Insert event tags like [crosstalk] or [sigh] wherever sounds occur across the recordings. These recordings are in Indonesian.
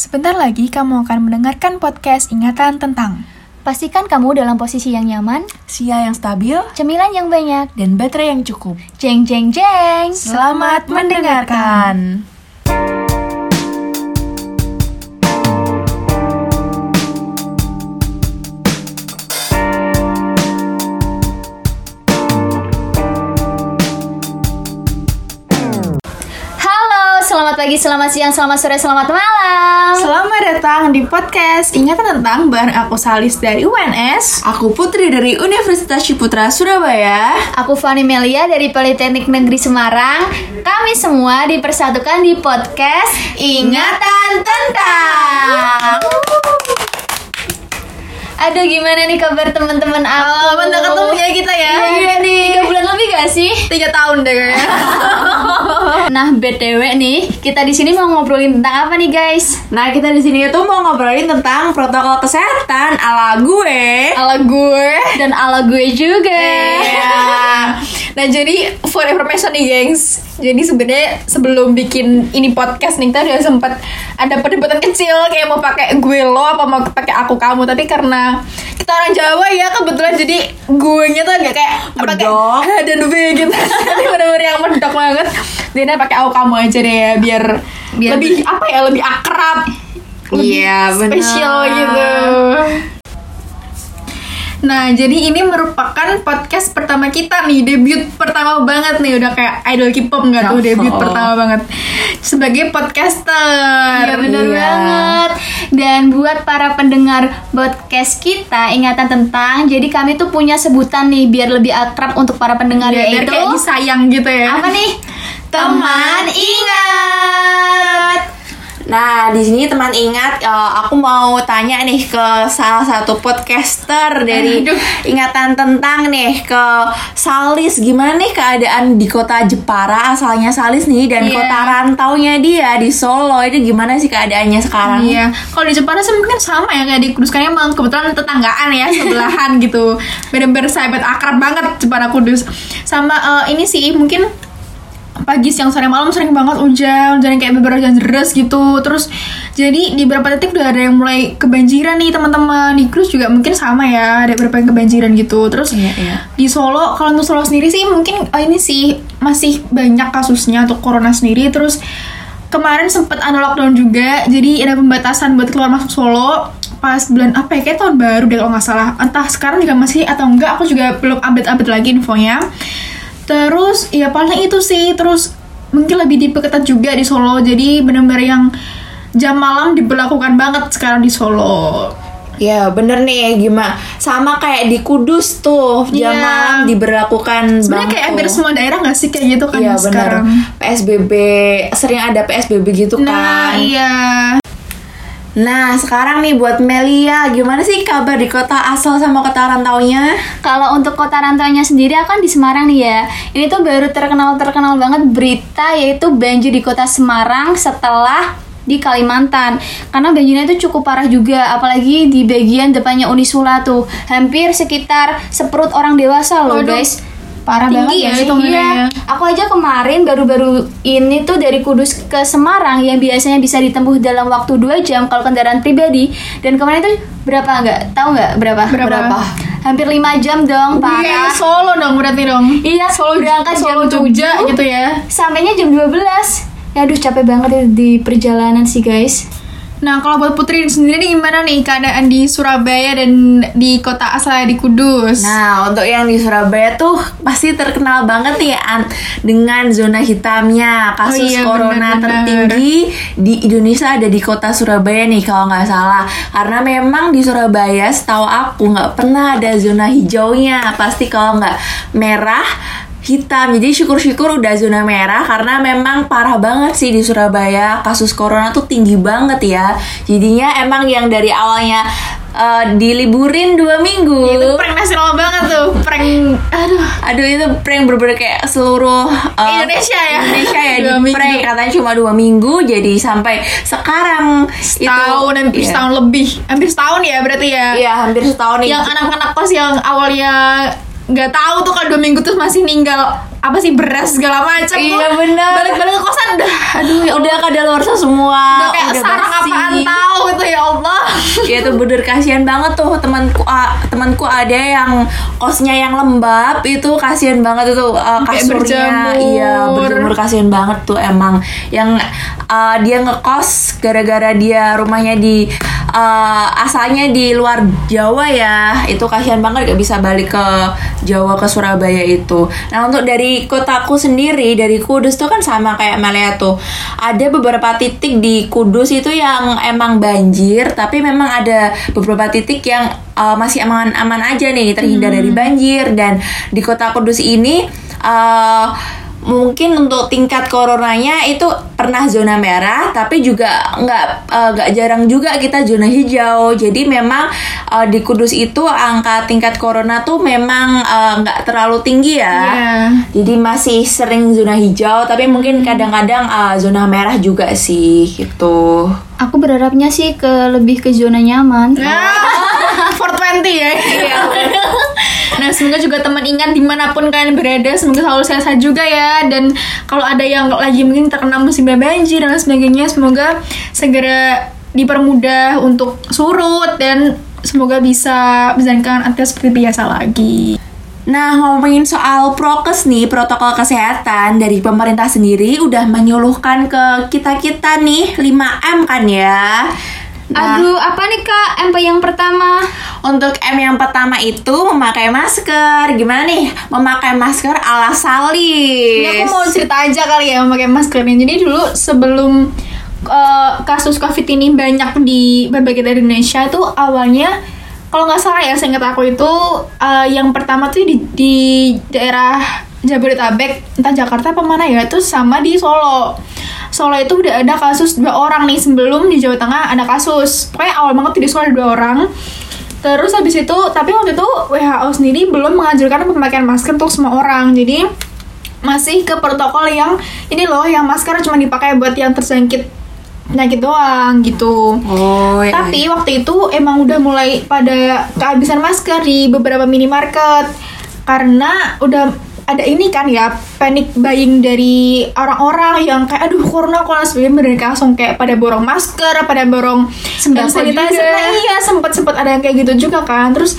Sebentar lagi kamu akan mendengarkan podcast ingatan tentang Pastikan kamu dalam posisi yang nyaman, Sia yang stabil, cemilan yang banyak, dan baterai yang cukup. jeng jeng jeng. Selamat mendengarkan. Halo, pagi, selamat siang, selamat sore, selamat malam. Selamat datang di podcast ingatan tentang bareng aku Salis dari UNS Aku Putri dari Universitas Ciputra Surabaya. Aku Fani Melia dari Politeknik Negeri Semarang. Kami semua dipersatukan di podcast Ingatan tentang. Aduh gimana nih kabar teman-teman aku? Lama nggak ketemu ya kita ya Iya, iya nih. Tiga bulan lebih gak sih? Tiga tahun deh kayaknya [laughs] Nah, BTW nih, kita di sini mau ngobrolin tentang apa nih, guys? Nah, kita di sini tuh mau ngobrolin tentang protokol kesehatan ala gue. Ala gue Dan ala gue juga. Iya. Nah jadi for information nih gengs Jadi sebenarnya sebelum bikin ini podcast nih Kita udah sempat ada perdebatan kecil Kayak mau pakai gue lo apa mau pakai aku kamu. Tapi karena kita orang Jawa ya kebetulan Jadi gue nya tuh agak kayak apa, kayak Medok. H [laughs] dan V gitu Jadi bener-bener yang medok banget. Jadi pakai aku kamu aja deh ya Biar, Biar- lebih apa ya lebih akrab. Lebih Iya, bener. spesial gitu Nah, jadi ini merupakan podcast pertama kita nih, debut pertama banget nih, udah kayak idol K-pop nggak tuh Oh. debut pertama banget sebagai podcaster. Iya bener Iya. banget Dan buat para pendengar podcast kita Ingatan tentang Jadi kami tuh punya sebutan nih Biar lebih akrab untuk para pendengar Iya, yaitu kayak disayang gitu ya. Apa nih? Teman ingat Nah, di sini teman ingat, eh, aku mau tanya nih ke salah satu podcaster dari Aduh. ingatan tentang nih ke Salis. Gimana nih keadaan di kota Jepara asalnya Salis nih dan Iya. kota rantaunya dia di Solo itu gimana sih keadaannya sekarang? Iya, kalau di Jepara sih mungkin sama ya kayak di Kudus kan emang kebetulan tetanggaan ya sebelahan gitu, bener-bener sahabat akrab banget Jepara Kudus. Sama eh, ini sih mungkin pagi siang sore malam sering banget hujan, hujan kayak beberapa hujan deras gitu. Terus jadi di beberapa titik udah ada yang mulai kebanjiran nih teman-teman. Di Kudus juga mungkin sama ya, ada beberapa yang kebanjiran gitu. Terus Iya, iya. di Solo kalau untuk Solo sendiri sih mungkin eh, ini sih masih banyak kasusnya untuk corona sendiri terus kemarin sempet ada lockdown juga jadi ada pembatasan buat keluar masuk Solo pas bulan apa ya kayak tahun baru deh kalau nggak salah entah sekarang juga masih atau enggak aku juga belum update-update lagi infonya terus ya paling itu sih. Terus mungkin lebih diperketat juga di Solo. Jadi benar-benar yang jam malam diberlakukan banget sekarang di Solo. Ya bener nih gimana sama kayak di Kudus tuh jam Iya. malam diberlakukan sebenarnya kayak hampir semua daerah nggak sih kayak gitu kan benar sekarang? PSBB sering ada PSBB gitu Nah, kan. iya. Nah sekarang nih buat Melia gimana sih kabar di kota asal sama kota rantaunya? Kalau untuk kota rantaunya sendiri akan di Semarang nih ya. Ini tuh baru terkenal-terkenal banget berita yaitu banjir di kota Semarang setelah di Kalimantan. Karena banjirnya itu cukup parah juga, apalagi di bagian depannya Unisula tuh. Hampir sekitar seperut orang dewasa loh, Waduh, guys. Parah Tinggi banget ya sih? itu Iya. ngerinya. Aku aja kemarin baru-baru ini tuh dari Kudus ke Semarang yang biasanya bisa ditempuh dalam waktu 2 jam kalau kendaraan pribadi dan kemarin itu berapa nggak tahu nggak berapa Berapa? hampir 5 jam dong Iya, parah Solo dong berarti dong. iya Solo berangkat Solo jam Jogja 7, gitu ya. sampainya jam 12 ya aduh capek banget ya di perjalanan sih guys Nah, kalau buat Putri sendiri nih gimana nih keadaan di Surabaya dan di kota asalnya di Kudus? Nah untuk yang di Surabaya tuh pasti terkenal banget ya An, dengan zona hitamnya kasus Oh iya, corona benar-benar. tertinggi di Indonesia ada di kota Surabaya nih kalau nggak salah karena memang di Surabaya setahu aku nggak pernah ada zona hijaunya pasti kalau nggak merah hitam. Jadi syukur-syukur udah zona merah karena memang parah banget sih di Surabaya. Kasus corona tuh tinggi banget ya. Jadinya emang yang dari awalnya eh, diliburin dua minggu. Itu prank nasional banget tuh, prank aduh. Aduh itu prank bener-bener kayak seluruh uh, Indonesia ya? Indonesia ya. [laughs] Di minggu. prank katanya cuma dua minggu. Jadi sampai sekarang setahun itu hampir iya. setahun lebih, hampir setahun ya berarti ya. Iya hampir setahun Yang anak-anak kos yang awalnya nggak tahu tuh kalau dua minggu terus masih ninggal apa sih beras segala macam Iya, bener. balik-balik ke kosan udah aduh ya udah Allah. kadaluarsa semua udah kayak sarang basi. apaan tahu itu ya Allah. [laughs] Ya tuh bener kasihan banget tuh temanku temanku ada yang kosnya yang lembab itu kasihan banget itu uh, Sampai kasurnya. iya berjemur kasihan banget tuh emang. Yang uh, dia ngekos gara-gara dia rumahnya di uh, asalnya di luar Jawa ya itu kasihan banget gak bisa balik ke Jawa ke Surabaya itu. Nah untuk dari kotaku sendiri dari Kudus tuh kan sama kayak Melia tuh. Ada beberapa titik di Kudus itu yang emang banjir tapi memang ada beberapa titik yang uh, masih aman-aman aja nih terhindar dari banjir. Dan di kota Kudus ini uh, mungkin untuk tingkat coronanya itu pernah zona merah tapi juga nggak eh, nggak jarang juga kita zona hijau. Jadi memang eh, di Kudus itu angka tingkat corona tuh memang eh, nggak terlalu tinggi ya. Iya. jadi masih sering zona hijau tapi mungkin kadang-kadang eh, zona merah juga sih gitu Aku berharapnya sih ke lebih ke zona nyaman. [laughs] Nah, 420 ya. nah, semoga juga teman ingat di mana pun kalian berada, semoga selalu sehat juga ya. Dan kalau ada yang lagi mungkin terkena musibah banjir dan sebagainya, semoga segera dipermudah untuk surut dan semoga bisa menjalankan aktivitas seperti biasa lagi. Nah, ngomongin soal prokes nih, protokol kesehatan dari pemerintah sendiri udah menyuluhkan ke kita-kita nih 5M kan ya. Nah, Aduh, apa nih kak? MP yang pertama. untuk M yang pertama itu memakai masker. Gimana nih? Memakai masker ala salis. Ini aku mau cerita aja kali ya memakai masker ini. Jadi dulu sebelum eh, kasus COVID ini banyak di berbagai daerah Indonesia itu awalnya kalau nggak salah ya, seingat aku itu eh, yang pertama tuh di, di daerah Jabodetabek, entah Jakarta apa mana ya, itu sama di Solo. Solo itu udah ada kasus dua orang nih sebelum di Jawa Tengah ada kasus. Pokoknya awal banget di Solo ada dua orang. Terus habis itu, tapi waktu itu WHO sendiri belum menganjurkan pemakaian masker untuk semua orang. Jadi masih ke protokol yang ini loh, yang masker cuma dipakai buat yang terjangkit penyakit doang gitu. Oh, iya. Tapi waktu itu emang udah mulai pada kehabisan masker di beberapa minimarket karena udah ada ini kan ya panic buying dari orang-orang yang kayak aduh corona corona sebelumnya bener langsung kayak pada borong masker, pada borong Sembako sanitizer. juga. Nah, iya sempet sempet ada yang kayak gitu juga kan. Terus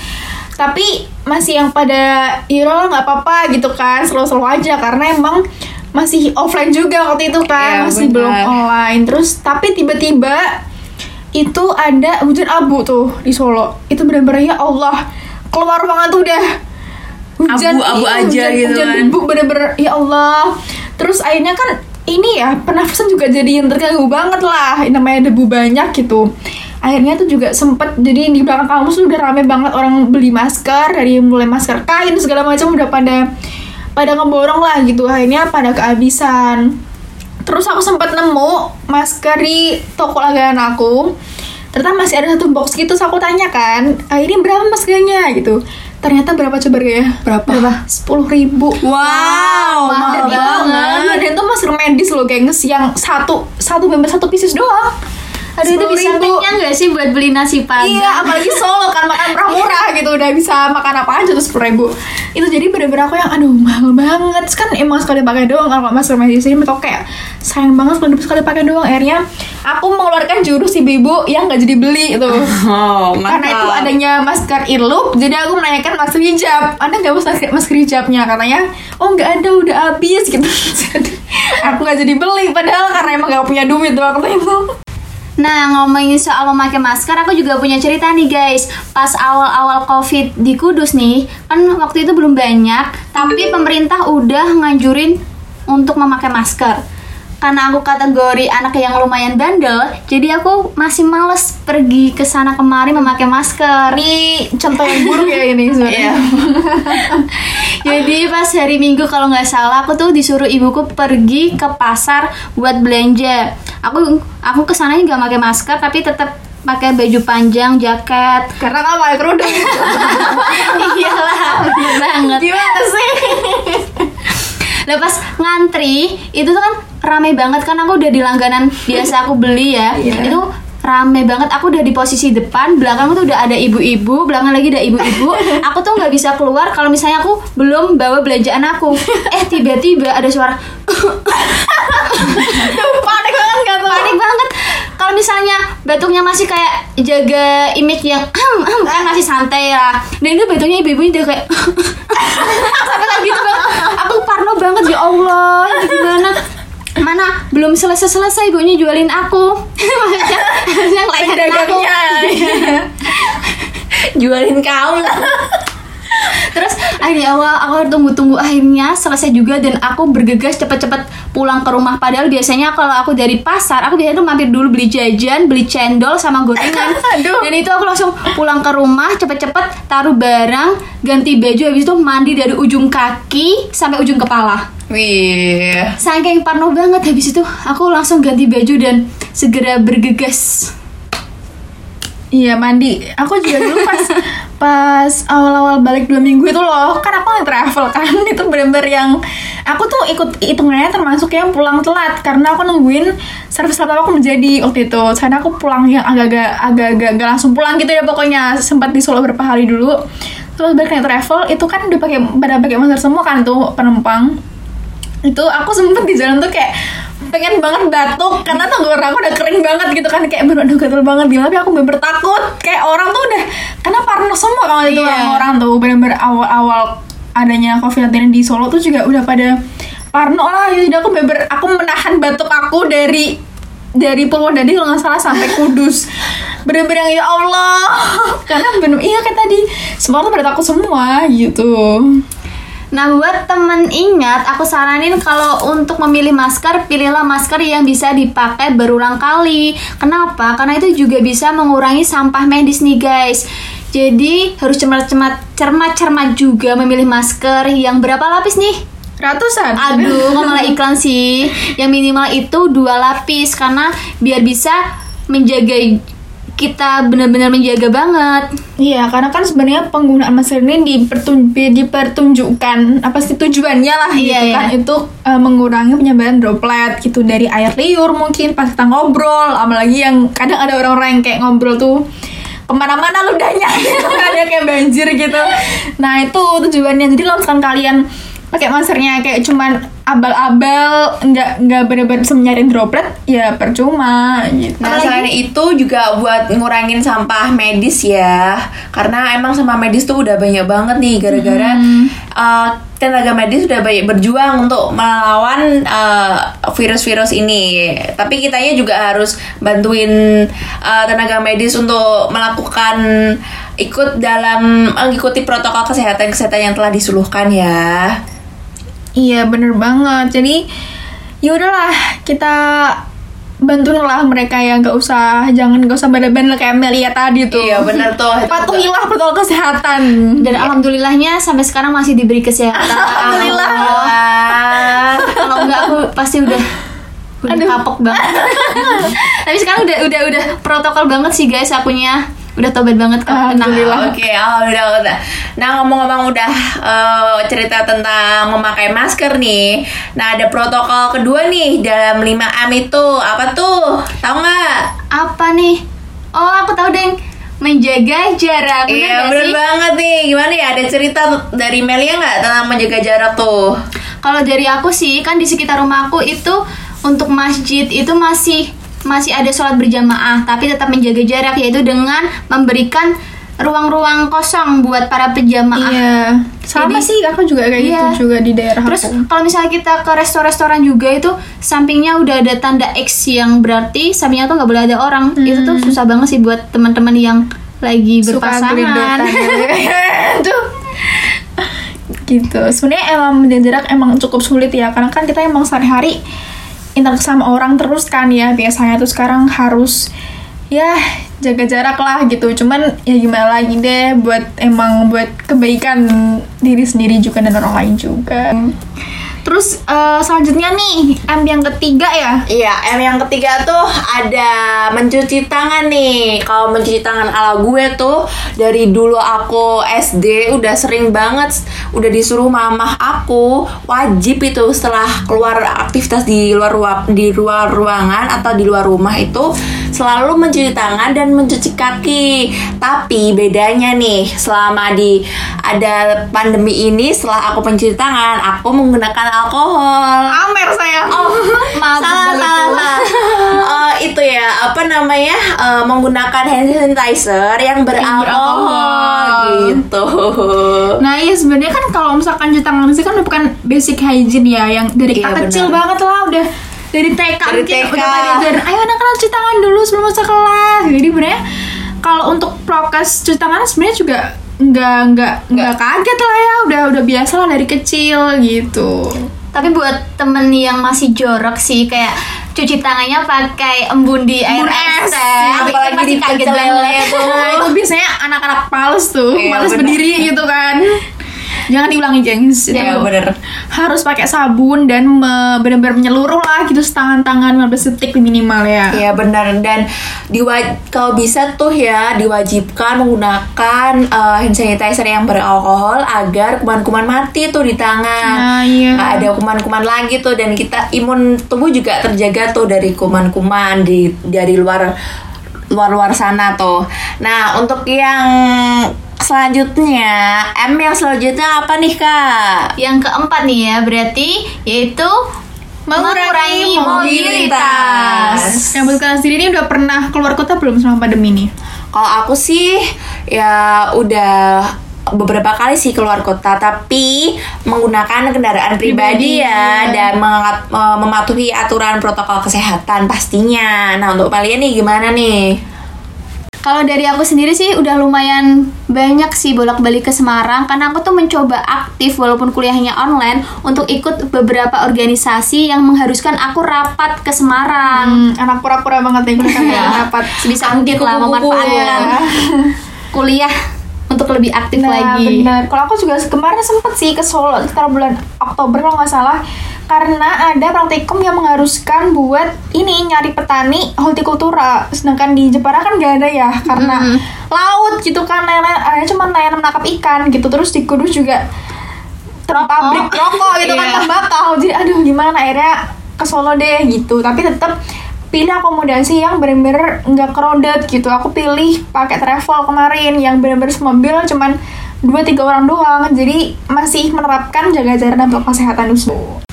tapi masih yang pada Iro nggak apa-apa gitu kan slow-slow aja karena emang masih offline juga waktu itu kan Iya, masih benar. belum online. Terus tapi tiba-tiba itu ada hujan abu tuh di Solo. Itu bener-bener ya Allah keluar ruangan tuh udah hujan. Abu-abu iya, aja hujan, gitu hujan kan. debu bener-bener ya Allah. Terus akhirnya kan ini ya pernafasan juga jadi yang terganggu banget lah. Namanya debu banyak gitu. Akhirnya tuh juga sempet jadi di belakang kampus tuh udah rame banget orang beli masker dari mulai masker kain segala macam udah pada pada ngeborong lah gitu. Akhirnya pada kehabisan. Terus aku sempat nemu masker di toko langganan aku. Ternyata masih ada satu box gitu terus aku tanya kan "Ah, ini berapa maskernya? Gitu. Ternyata berapa coba ya Berapa? sepuluh ribu. Wow, mahal dan itu banget. dan itu masker medis loh gengs yang satu satu bember satu pieces doang Aduh itu bisa 10.000. kenyang nggak sih buat beli nasi padang? Iya, apalagi Solo kan makan murah-murah gitu udah bisa makan apa aja tuh sepuluh ribu. Itu jadi bener-bener aku yang aduh mahal banget. Terus kan emang sekali pakai doang kalau masker medis ini menurut aku kayak sayang banget sekali sekali pakai doang. Akhirnya aku mengeluarkan jurus ibu-ibu yang nggak jadi beli itu. [laughs] Oh, Karena itu adanya masker earloop, jadi aku menanyakan masker hijab. Ada nggak masker masker hijabnya? Katanya, oh nggak ada, udah habis gitu. [laughs] Jadi aku nggak jadi beli, padahal karena emang nggak punya duit waktu itu. Nah ngomongin soal memakai masker, aku juga punya cerita nih guys. Pas awal-awal covid di Kudus nih, kan waktu itu belum banyak, tapi pemerintah udah nganjurin untuk memakai masker. Karena aku kategori anak yang lumayan bandel, jadi aku masih males pergi ke sana kemari memakai masker. Ini contoh yang buruk ya ini sebenarnya. Iya. [laughs] Jadi pas hari Minggu kalau nggak salah aku tuh disuruh ibuku pergi ke pasar buat belanja. Aku aku ke sananya nggak pakai masker tapi tetap pakai baju panjang, jaket. Karena kamu pakai kerudung. [laughs] Iyalah, bener banget. Gimana sih? [laughs] Lah pas ngantri itu tuh kan rame banget kan aku udah di langganan biasa aku beli ya. Iya. Itu rame banget aku udah di posisi depan belakang tuh udah ada ibu-ibu belakang lagi ada ibu-ibu [laughs] aku tuh nggak bisa keluar kalau misalnya aku belum bawa belanjaan aku eh tiba-tiba ada suara [laughs] Panik banget gak tuh? panik banget kalau misalnya batuknya masih kayak jaga image yang kan masih santai ya. Dan itu batuknya ibu-ibu udah kayak [laughs] sampai kayak gitu bang aku parno banget ya Allah ini gimana? Mana belum selesai selesai ibunya jualin aku. [laughs] Maksudnya maksudnya ngelayanin aku. Dagangnya. [laughs] Jualin lah. Terus akhirnya awal aku tunggu-tunggu akhirnya selesai juga dan aku bergegas cepet-cepet pulang ke rumah padahal biasanya kalau aku dari pasar aku biasanya tuh mampir dulu beli jajan, beli cendol sama gorengan. [laughs] Dan itu aku langsung pulang ke rumah cepet-cepet taruh barang, ganti baju habis itu mandi dari ujung kaki sampai ujung kepala. Wih. Saking parno banget habis itu aku langsung ganti baju dan segera bergegas. Iya mandi. Aku juga dulu pas pas awal-awal balik dua minggu itu loh, kan aku yang travel kan [laughs] itu bener-bener yang aku tuh ikut hitungannya termasuk yang pulang telat karena aku nungguin servis laptop aku menjadi waktu itu. Karena aku pulang yang agak-agak agak-agak langsung pulang gitu ya pokoknya sempat di Solo beberapa hari dulu. Terus balik naik travel itu kan udah pakai pada pakai masker semua kan tuh penumpang itu aku sempet di jalan tuh kayak pengen banget batuk karena tenggorokan aku udah kering banget gitu kan. Kayak bener aduh gatel banget gila tapi aku bener takut. Kayak orang tuh udah karena parno semua kalau itu Iya. orang tuh. Bener-bener awal-awal adanya covid-19 di Solo tuh juga udah pada parno lah. Jadi aku bener aku menahan batuk aku dari dari Purwodadi kalau nggak salah sampai Kudus. [laughs] Bener-bener yang ya Allah. [laughs] Karena bener iya kayak tadi semua tuh pada takut semua gitu Nah buat temen ingat, aku saranin kalau untuk memilih masker, pilihlah masker yang bisa dipakai berulang kali. Kenapa? Karena itu juga bisa mengurangi sampah medis nih guys. Jadi harus cermat-cermat cermat-cermat juga memilih masker yang berapa lapis nih? ratusan Aduh, kok malah [laughs] iklan sih. Yang minimal itu dua lapis karena biar bisa menjaga kita benar-benar menjaga banget. Iya, karena kan sebenarnya penggunaan masker ini dipertun dipertunjukkan apa sih tujuannya lah Iya, gitu iya. kan itu eh, mengurangi penyebaran droplet gitu dari air liur mungkin pas kita ngobrol, apalagi yang kadang ada orang-orang yang kayak ngobrol tuh ke mana-mana ludahnya [laughs] gitu kan ya kayak banjir gitu. Nah itu tujuannya. Jadi kalau kalian pakai maskernya kayak cuman abal-abal nggak nggak benar-benar bisa menyaring droplet ya percuma gitu. Nah, selain itu juga buat ngurangin sampah medis ya. Karena emang sampah medis tuh udah banyak banget nih gara-gara uh, tenaga medis udah banyak berjuang untuk melawan uh, virus-virus ini. Tapi kitanya juga harus bantuin uh, tenaga medis untuk melakukan ikut dalam mengikuti protokol kesehatan-kesehatan yang telah disuluhkan ya. Iya bener banget. Jadi ya udahlah kita bantuin lah mereka yang nggak usah jangan nggak usah bandel-bandel kayak Melia tadi tuh. Iya, bener tuh. [laughs] Patuhilah protokol kesehatan. Dan alhamdulillahnya sampai sekarang masih diberi kesehatan. [laughs] Alhamdulillah. [laughs] Kalau enggak aku pasti udah udah Aduh. kapok banget. Tapi sekarang udah udah udah protokol banget sih guys akunya. Udah tobat banget kok. Alhamdulillah. Oke, alhamdulillah. udah. Nah, ngomong-ngomong udah eh, cerita tentang memakai masker nih. Nah, ada protokol kedua nih dalam 5M itu. Apa tuh? Tahu nggak? Apa nih? Oh, aku tahu deh. Menjaga jarak. Iya, bener sih? banget nih. Gimana ya? Ada cerita dari Melia nggak tentang menjaga jarak tuh? Kalau dari aku sih kan di sekitar rumahku itu untuk masjid itu masih masih ada sholat berjamaah tapi tetap menjaga jarak yaitu dengan memberikan ruang-ruang kosong buat para pejamaah. Iya. Sama Jadi- sih aku juga kayak Iya. gitu juga di daerah Terus kalau misalnya kita ke restoran-restoran juga itu sampingnya udah ada tanda X yang berarti sampingnya tuh nggak boleh ada orang. Itu tuh susah banget sih buat teman-teman yang lagi berpasangan. gitu. [laughs] gitu. Sebenarnya emang menjaga jarak emang cukup sulit ya karena kan kita emang sehari-hari interaksi sama orang terus kan ya. Biasanya tuh sekarang harus ya jaga jarak lah gitu. Cuman ya gimana lagi deh buat emang buat kebaikan diri sendiri juga dan orang lain juga terus eh, selanjutnya nih M yang ketiga ya Iya, M yang ketiga tuh ada mencuci tangan nih. Kalau mencuci tangan ala gue tuh dari dulu aku SD udah sering banget udah disuruh mamah aku wajib itu setelah keluar aktivitas di luar ruang di luar ruangan atau di luar rumah itu selalu mencuci tangan dan mencuci kaki. Tapi bedanya nih, selama di ada pandemi ini, setelah aku mencuci tangan, aku menggunakan alkohol. Amer saya. Oh, [laughs] Maaf, salah, salah, salah. Eh, itu ya, apa namanya? eh, menggunakan hand sanitizer yang beralkohol, gitu. Nah iya sebenarnya kan kalau misalkan cuci tangan sih kan bukan basic hygiene ya yang dari kita Iya, kecil benar. banget lah udah dari TK Dari mungkin TK. udah pada diajarin, ayo anak-anak cuci tangan dulu sebelum masuk kelas. Jadi sebenarnya kalau untuk prokes cuci tangan sebenarnya juga nggak nggak nggak kaget lah ya. Udah udah biasa lah dari kecil gitu. Tapi buat temen yang masih jorok sih kayak cuci tangannya pakai embun di air es, es, teh. ya, Itu apalagi di kaget lele tuh. nah itu biasanya anak-anak males tuh Iya, males berdiri gitu kan jangan diulangi gengs itu Iya, bener. harus pakai sabun dan me- benar-benar menyeluruh lah gitu tangan-tangan 15 detik minimal ya Iya benar dan diwa- kalau bisa tuh ya diwajibkan menggunakan eh, hand sanitizer yang beralkohol agar kuman-kuman mati tuh di tangan. Nah, iya. Nggak ada kuman-kuman lagi tuh dan kita imun tubuh juga terjaga tuh dari kuman-kuman di dari luar luar-luar sana tuh. Nah, untuk yang selanjutnya, M yang selanjutnya apa nih, Kak? Yang keempat nih ya, berarti yaitu mengurangi mobilitas. Yang buat kalian sendiri ini udah pernah keluar kota belum selama pandemi ini? Kalau aku sih ya udah beberapa kali sih keluar kota tapi menggunakan kendaraan pribadi, Pribadi, ya ya. dan mengat- mematuhi aturan protokol kesehatan pastinya. Nah, untuk kalian nih gimana nih? Kalau dari aku sendiri sih udah lumayan banyak sih bolak-balik ke Semarang karena aku tuh mencoba aktif walaupun kuliahnya online untuk ikut beberapa organisasi yang mengharuskan aku rapat ke Semarang. Hmm, anak pura-pura banget ya kan ya rapat Sebisa mungkin lah memanfaatkan ya. kuliah untuk lebih aktif Nah, lagi. benar. Kalau aku juga kemarin sempet sih ke Solo sekitar bulan Oktober kalau nggak salah karena ada praktikum yang mengharuskan buat ini nyari petani hortikultura. Sedangkan di Jepara kan nggak ada ya karena Mm. laut gitu kan nenek cuma nelayan menangkap ikan gitu. Terus di Kudus juga pabrik rokok. gitu kan Iya. tembakau jadi aduh gimana? Akhirnya ke Solo deh gitu. Tapi tetap pilih akomodasi yang bener-bener nggak crowded gitu. Aku pilih pakai travel kemarin yang bener-bener semobil cuman dua tiga orang doang. Jadi masih menerapkan jaga jarak dan protokol kesehatan dulu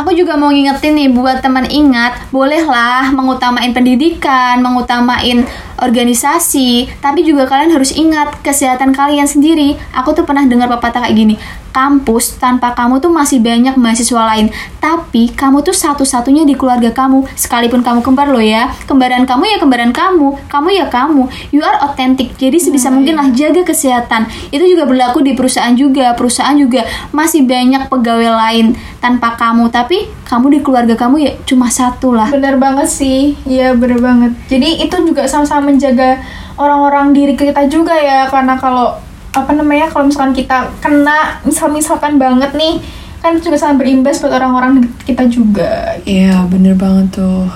Aku juga mau ngingetin nih buat teman ingat, bolehlah mengutamain pendidikan, mengutamain organisasi, tapi juga kalian harus ingat kesehatan kalian sendiri. Aku tuh pernah dengar pepatah kayak gini, kampus tanpa kamu tuh masih banyak mahasiswa lain, tapi kamu tuh satu-satunya di keluarga kamu, sekalipun kamu kembar loh ya. Kembaran kamu ya kembaran kamu, kamu ya kamu. You are authentic. Jadi sebisa mungkin lah jaga kesehatan. Itu juga berlaku di perusahaan juga. Perusahaan juga masih banyak pegawai lain tanpa kamu, tapi kamu di keluarga kamu ya cuma satu lah. bener banget sih iya bener banget jadi itu juga sama-sama menjaga orang-orang diri kita juga ya karena kalau apa namanya kalau misalkan kita kena misal misalkan banget nih kan juga sangat berimbas buat orang-orang kita juga Iya, bener banget tuh.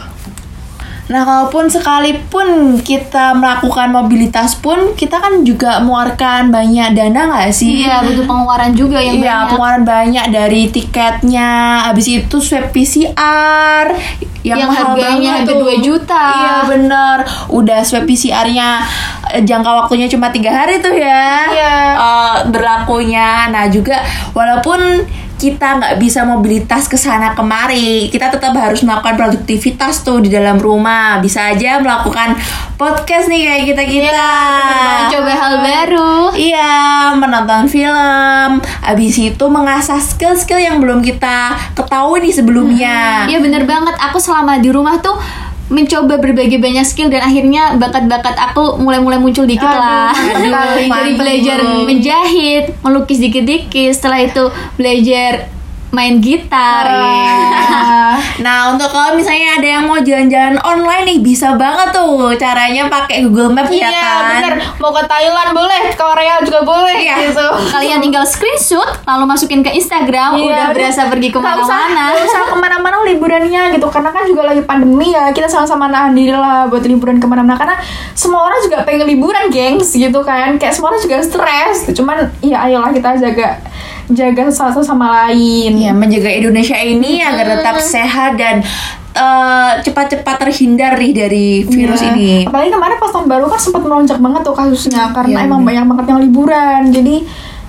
Nah, kalaupun sekalipun kita melakukan mobilitas pun, kita kan juga mengeluarkan banyak dana nggak sih? Iya, butuh pengeluaran juga yang Iya, banyak. pengeluaran banyak dari tiketnya, habis itu swab PCR yang, Yang mahal harganya hampir tuh. 2 juta. Iya bener, udah swab PCR-nya eh, jangka waktunya cuma tiga hari tuh ya. Iya. Eh, berlakunya. Nah juga walaupun kita nggak bisa mobilitas ke sana kemari, kita tetap harus melakukan produktivitas tuh di dalam rumah. Bisa aja melakukan podcast nih kayak kita kita. Coba hal baru. Iya, menonton film. Abis itu mengasah skill-skill yang belum kita ketahui nih sebelumnya. Iya bener banget. Aku selama di rumah tuh mencoba berbagai banyak skill dan akhirnya bakat-bakat aku mulai-mulai muncul dikit Aduh, lah. [laughs] Dari belajar menjahit, melukis dikit-dikit, setelah itu belajar main gitar. Wah. Nah, untuk kalau misalnya ada yang mau jalan-jalan online nih, bisa banget tuh caranya pakai Google Map ya Iya kan? bener Mau ke Thailand boleh Korea juga boleh Iya. gitu Kalian tinggal screenshot lalu masukin ke Instagram Iya, udah berasa pergi Nggak usah, ke mana-mana. nggak usah ke mana-mana liburannya gitu Karena kan juga lagi pandemi ya Kita sama-sama nahan diri lah buat liburan ke mana-mana Karena semua orang juga pengen liburan gengs gitu kan Kayak semua orang juga stres Cuman ya ayolah kita jaga Jaga satu sama lain Ya, menjaga Indonesia ini agar tetap sehat dan eh, cepat-cepat terhindar nih dari virus Iya. ini. Apalagi kemarin pas tahun baru kan sempat melonjak banget tuh kasusnya karena Iya, emang banyak banget yang liburan. Jadi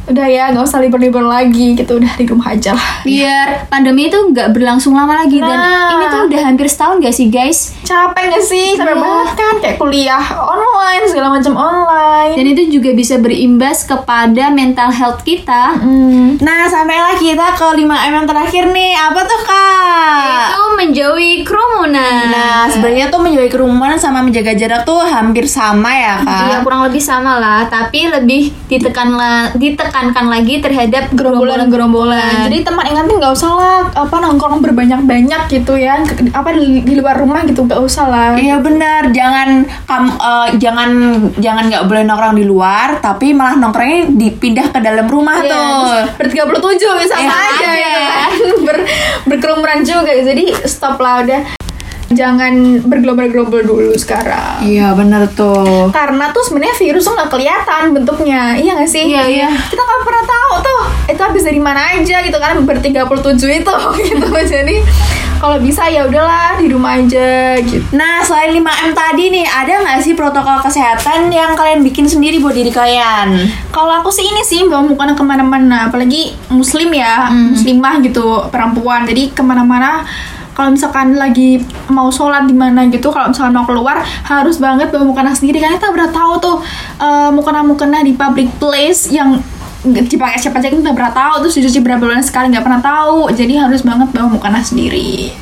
udah ya nggak usah libur-libur lagi gitu udah di rumah aja lah. biar pandemi itu nggak berlangsung lama lagi dan Nah. ini tuh udah hampir setahun gak sih guys Capek gak sih? Capek Iya. banget kan kayak kuliah online segala macam online. dan itu juga bisa berimbas kepada mental health kita Hmm. Nah, sampailah kita ke 5M yang terakhir nih. Apa tuh, Kak? itu menjauhi kerumunan Nah, sebenarnya tuh menjauhi kerumunan sama menjaga jarak tuh hampir sama ya, Kak. Iya kurang lebih sama lah, tapi lebih ditekan la- ditekankan lagi terhadap gerombolan-gerombolan. Jadi teman ingatin nggak usah lah apa nongkrong berbanyak-banyak gitu ya. Apa di, di luar rumah gitu nggak usah lah. Iya benar, jangan kamu eh, jangan jangan nggak boleh nongkrong di luar, tapi malah nongkrongnya dipindah ke dalam rumah Iya, tuh. ber 37 misalnya Eh, aja ada. gitu kan. Ber, berkerumunan juga jadi stop lah udah jangan bergelombol-gelombol dulu sekarang Iya benar tuh. karena tuh sebenarnya virus tuh nggak kelihatan bentuknya iya nggak sih Iya, iya. kita nggak pernah tahu tuh itu habis dari mana aja gitu kan ber 37 itu [laughs] gitu jadi kalau bisa ya udahlah di rumah aja gitu Nah, selain 5M tadi nih, ada nggak sih protokol kesehatan yang kalian bikin sendiri buat diri kalian? Kalau aku sih ini sih bawa mukanya ke mana-mana, apalagi muslim ya, muslimah gitu perempuan. Jadi ke mana-mana kalau misalkan lagi mau sholat di mana gitu, kalau misalkan mau keluar harus banget bawa mukena sendiri. Karena kita udah tahu tuh eh, mukena-mukena di public place yang dipakai siapa aja kita nggak pernah tahu. Terus dicuci berapa bulan sekali nggak pernah tahu. Jadi harus banget bawa mukena sendiri.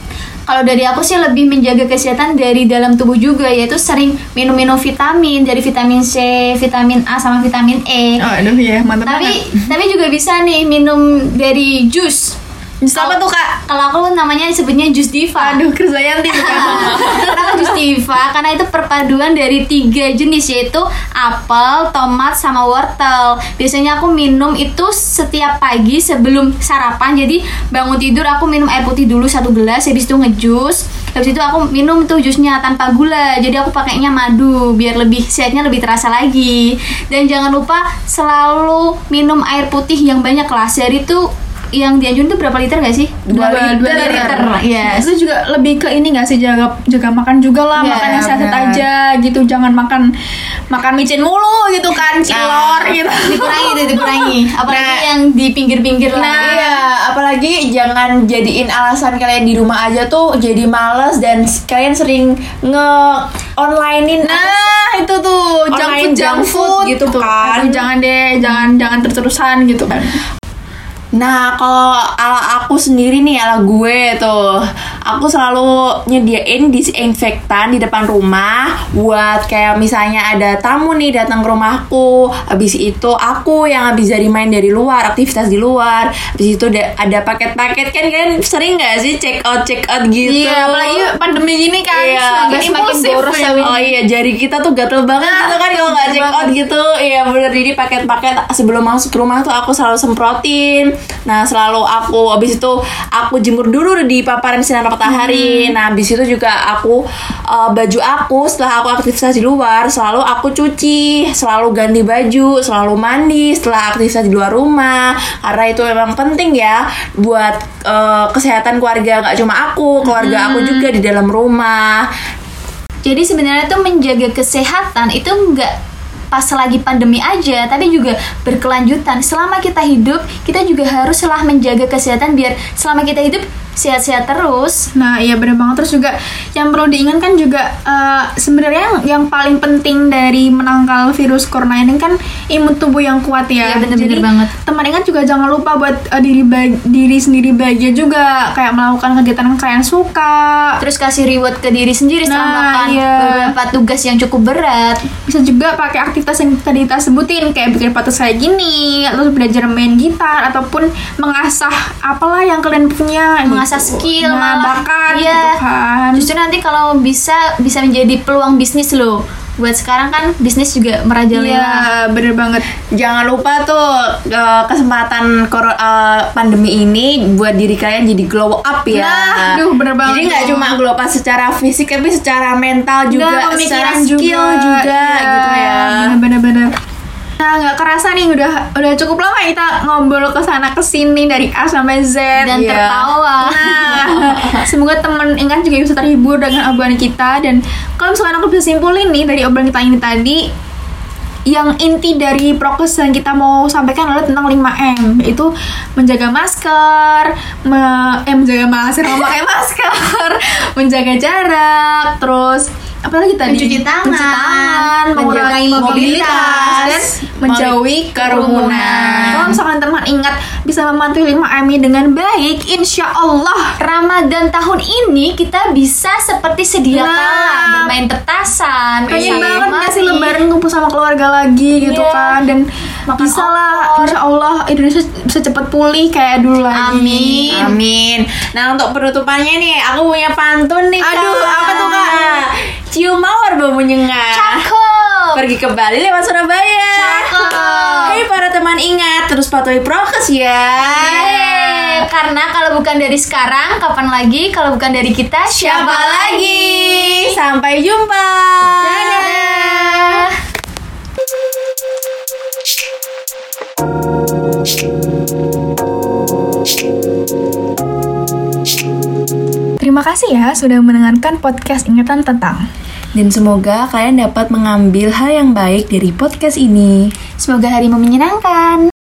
Kalau dari aku sih lebih menjaga kesehatan dari dalam tubuh juga yaitu sering minum-minum vitamin. Dari vitamin C, vitamin A sama vitamin E. oh aduh ya mantap Tapi tapi juga bisa nih minum dari jus. Jus apa tuh kak? Kalau aku namanya disebutnya jus diva. aduh Krisdayanti bukan [laughs] Kenapa jus diva? Karena itu perpaduan dari tiga jenis yaitu apel, tomat, sama wortel. Biasanya aku minum itu setiap pagi sebelum sarapan. Jadi bangun tidur aku minum air putih dulu satu gelas, habis itu ngejus. Habis itu aku minum tuh jusnya tanpa gula. Jadi aku pakainya madu biar lebih sehatnya lebih terasa lagi. Dan jangan lupa selalu minum air putih yang banyak lah. Sehari itu yang dianjurin tuh berapa liter gak sih? dua, Dua dua liter. liter. Yes. Itu juga lebih ke ini gak sih jaga jaga makan juga lah, Iya, makan yang sehat aja gitu, jangan makan makan micin mulu gitu kan, cilor gitu. dikurangi itu dikurangi [laughs] apalagi Nah. yang di pinggir-pinggir lah Nah, iya, apalagi jangan jadiin alasan kalian di rumah aja tuh jadi males dan kalian sering nge onlinein Nah, itu tuh junk food, junk food gitu Tuh, kan. aduh, jangan deh, jangan jangan terus-terusan gitu kan. Nah, kalau ala aku sendiri nih, ala gue tuh, aku selalu nyediain disinfektan di depan rumah buat kayak misalnya ada tamu nih datang ke rumahku, habis itu aku yang habis dari main dari luar, aktivitas di luar, habis itu ada, paket-paket kan kan sering nggak sih check out check out gitu? Iya, apalagi pandemi gini kan Iya, semakin impulsif boros ya. Oh iya, jari kita tuh gatel banget Nah, gitu kan kalau nggak check out gitu. Iya bener jadi paket-paket sebelum masuk ke rumah tuh aku selalu semprotin. Nah selalu aku habis itu aku jemur dulu di paparan sinar matahari. Hmm. Nah habis itu juga aku eh, baju aku setelah aku aktivitas di luar selalu aku cuci, selalu ganti baju, selalu mandi setelah aktivitas di luar rumah. Karena itu memang penting ya buat eh, kesehatan keluarga nggak cuma aku, keluarga aku Hmm. juga di dalam rumah. jadi sebenarnya tuh menjaga kesehatan itu enggak pas lagi pandemi aja tapi juga berkelanjutan selama kita hidup kita juga haruslah menjaga kesehatan biar selama kita hidup sehat-sehat terus Nah, iya bener banget. Terus juga yang perlu diingatkan juga eh, sebenarnya yang, yang paling penting dari menangkal virus corona ini kan imun tubuh yang kuat ya. Iya, bener-bener Jadi, banget. Teman ingat juga jangan lupa buat eh, diri diri sendiri bahagia juga kayak melakukan kegiatan yang kalian suka. terus kasih reward ke diri sendiri setelah Nah, melakukan iya. beberapa tugas yang cukup berat Bisa juga pakai aktivitas yang tadi kita sebutin kayak bikin patus kayak gini, atau belajar main gitar ataupun mengasah apalah yang kalian punya. mengasah skill nah, malah bakat Iya. gitu kan. justru nanti kalau bisa bisa menjadi peluang bisnis loh buat sekarang kan bisnis juga merajalela Iya, bener banget. Jangan lupa tuh eh, kesempatan eh, pandemi ini buat diri kalian jadi glow up ya. Nah, aduh, bener banget Jadi nggak cuma glow up secara fisik tapi secara mental juga, Nggak, secara skill juga, Iya, gitu ya. Kerasa nih udah udah cukup lama kita ngobrol ke sana ke sini dari A sampai Z Dan Iya. tertawa. Nah, [laughs] semoga temen Ingat juga bisa terhibur dengan obrolan kita dan kalau misalkan aku bisa simpulin nih dari obrolan kita ini tadi yang inti dari prokes yang kita mau sampaikan adalah tentang 5M yaitu menjaga masker, me- eh menjaga masker, memakai [laughs] masker, menjaga jarak, terus apa lagi tadi? Mencuci tangan, Mencuci tangan, mengurangi mobilitas, mobilitas, dan menjauhi kerumunan. Kalau misalkan teman ingat bisa mematuhi 5M ini dengan baik, insya Allah Ramadan tahun ini kita bisa seperti sedia Nah. kala bermain petasan, pengen banget ngasih lebaran kumpul sama keluarga lagi gitu Iya. kan dan Makan bisa lah insya Allah Indonesia bisa cepet pulih kayak dulu lagi Amin. Amin. Nah untuk penutupannya nih, aku punya pantun nih. Aduh, Kak. apa tuh, Kak? Cium mawar bau menyengat. Cakep. Pergi ke Bali lewat Surabaya. Cakep. Hei para teman ingat terus patuhi prokes ya. Yeay. Karena kalau bukan dari sekarang, kapan lagi? Kalau bukan dari kita, siapa, lagi? Sampai jumpa. Dadah. Terima kasih ya sudah mendengarkan podcast ingatan tentang Dan semoga kalian dapat mengambil hal yang baik dari podcast ini. Semoga harimu menyenangkan.